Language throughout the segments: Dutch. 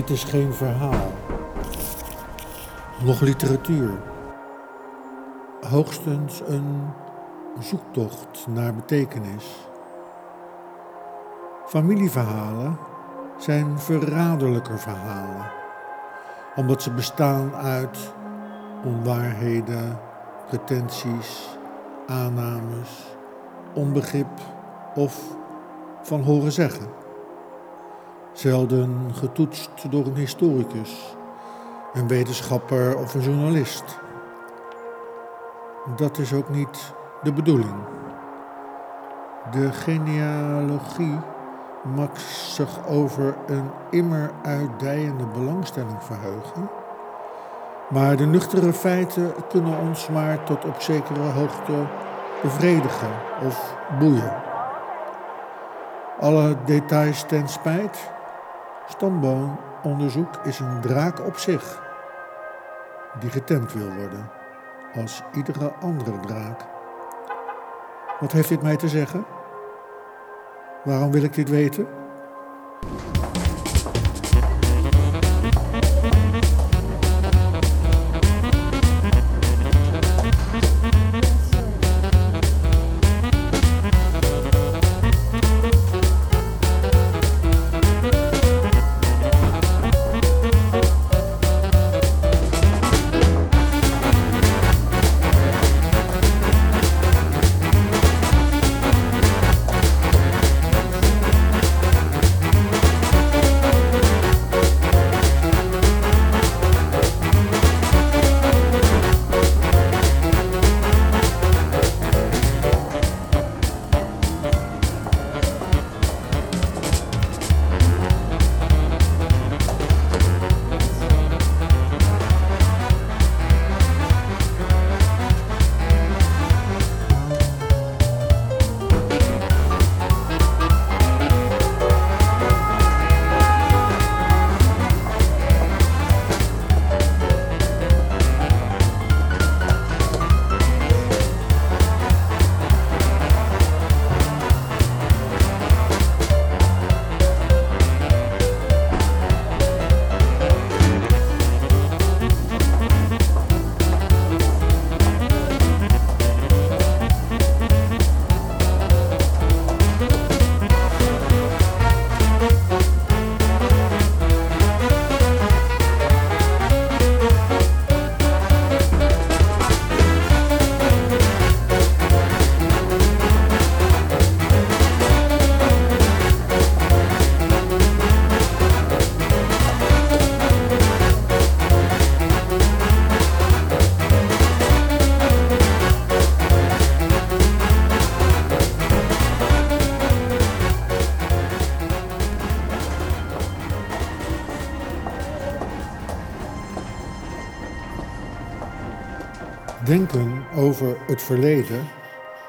Dit is geen verhaal. Nog literatuur. Hoogstens een zoektocht naar betekenis. Familieverhalen zijn verraderlijker verhalen, omdat ze bestaan uit onwaarheden, pretenties, aannames, onbegrip of van horen zeggen. Zelden getoetst door een historicus, een wetenschapper of een journalist. Dat is ook niet de bedoeling. De genealogie mag zich over een immer uitdijende belangstelling verheugen, maar de nuchtere feiten kunnen ons maar tot op zekere hoogte bevredigen of boeien. Alle details ten spijt, stamboomonderzoek is een draak op zich, die getemd wil worden, als iedere andere draak. Wat heeft dit mij te zeggen? Waarom wil ik dit weten? Denken over het verleden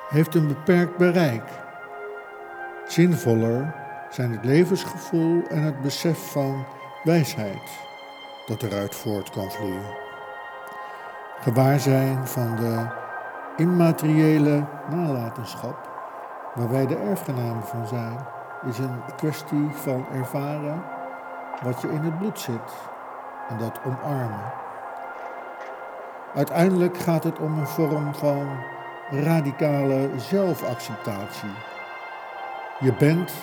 heeft een beperkt bereik. Zinvoller zijn het levensgevoel en het besef van wijsheid dat eruit voort kan vloeien. Gewaarzijn van de immateriële nalatenschap, waar wij de erfgenamen van zijn, is een kwestie van ervaren wat je in het bloed zit en dat omarmen. Uiteindelijk gaat het om een vorm van radicale zelfacceptatie. Je bent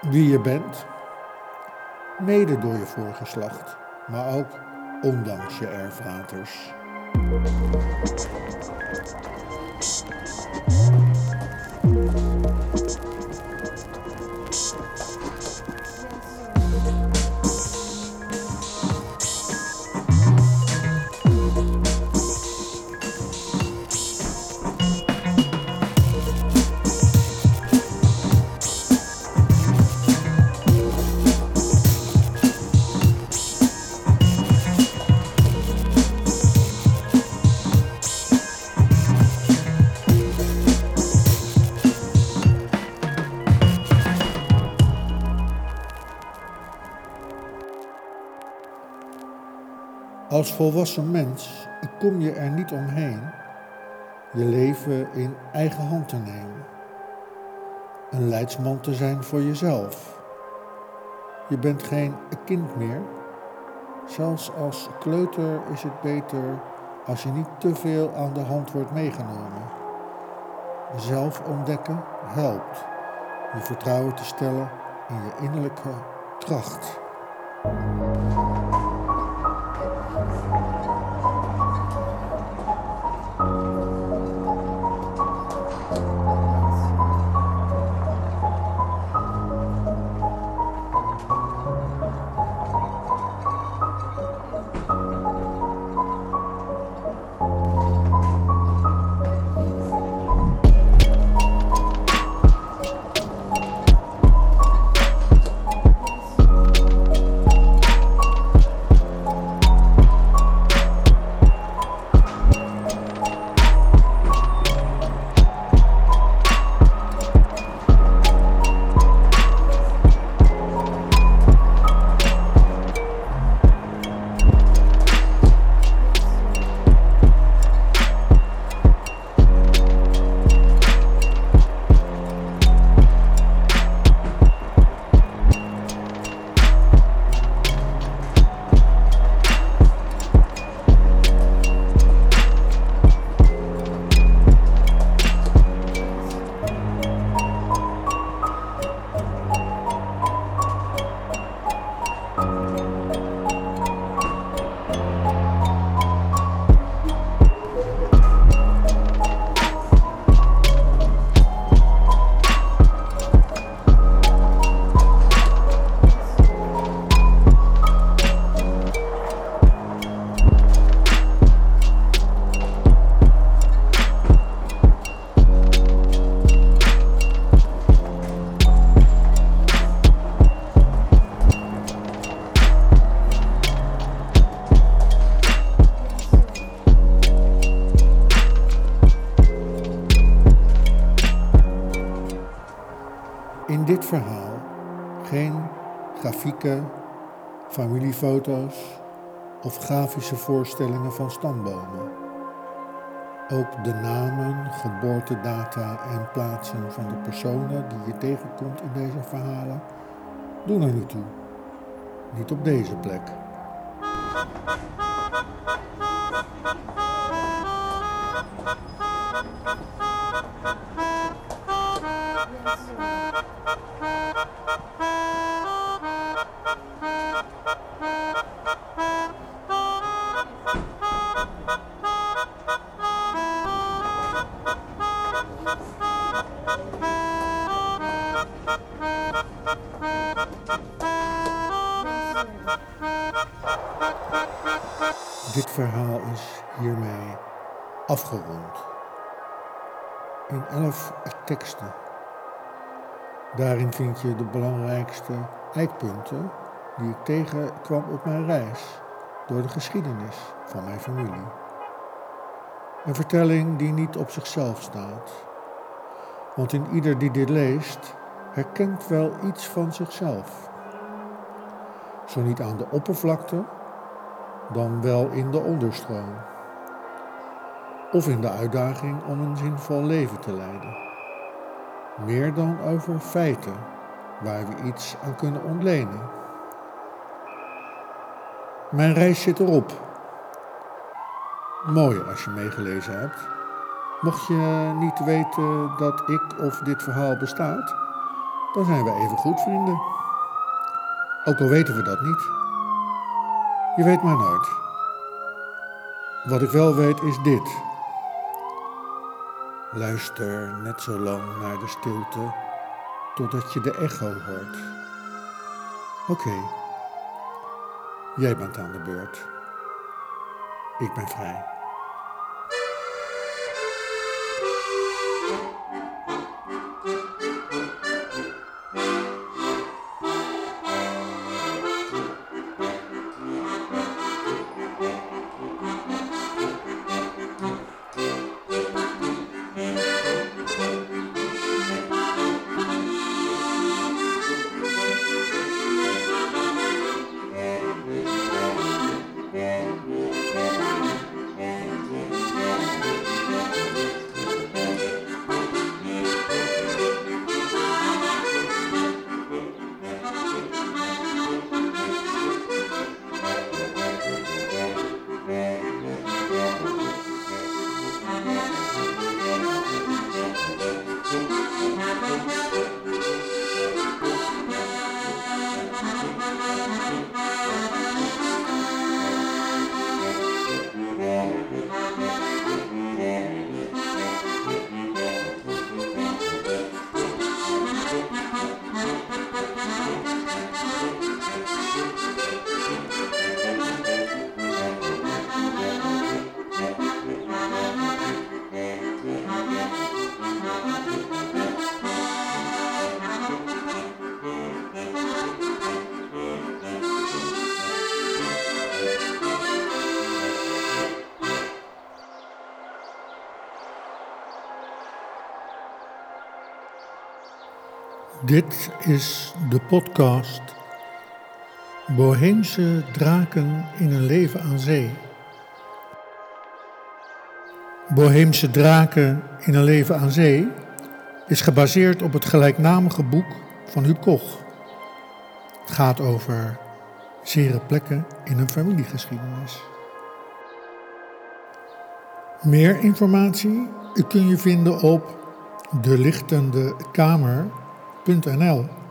wie je bent, mede door je voorgeslacht, maar ook ondanks je erfvaters. Als volwassen mens kom je er niet omheen je leven in eigen hand te nemen. Een leidsman te zijn voor jezelf. Je bent geen kind meer, Zelfs als kleuter is het beter als je niet te veel aan de hand wordt meegenomen. Zelf ontdekken helpt je vertrouwen te stellen in je innerlijke kracht. Familiefoto's of grafische voorstellingen van stambomen. Ook de namen, geboortedata en plaatsen van de personen die je tegenkomt in deze verhalen doen er niet toe. Niet op deze plek. Dit verhaal is hiermee afgerond. In elf teksten. Daarin vind je de belangrijkste eikpunten die ik tegenkwam op mijn reis door de geschiedenis van mijn familie. Een vertelling die niet op zichzelf staat. Want in ieder die dit leest, herkent wel iets van zichzelf. Zo niet aan de oppervlakte, dan wel in de onderstroom. Of in de uitdaging om een zinvol leven te leiden. Meer dan over feiten waar we iets aan kunnen ontlenen. Mijn reis zit erop. Mooi als je meegelezen hebt. Mocht je niet weten dat ik of dit verhaal bestaat, dan zijn we even goed vrienden. Ook al weten we dat niet. Je weet maar nooit. Wat ik wel weet is dit. Luister net zo lang naar de stilte totdat je de echo hoort. Oké, jij bent aan de beurt. Ik ben vrij. Dit is de podcast Boheemse draken in een leven aan zee. Boheemse draken in een leven aan zee is gebaseerd op het gelijknamige boek van Huub Koch. Het gaat over zere plekken in een familiegeschiedenis. Meer informatie kun je vinden op delichtendekamer.nl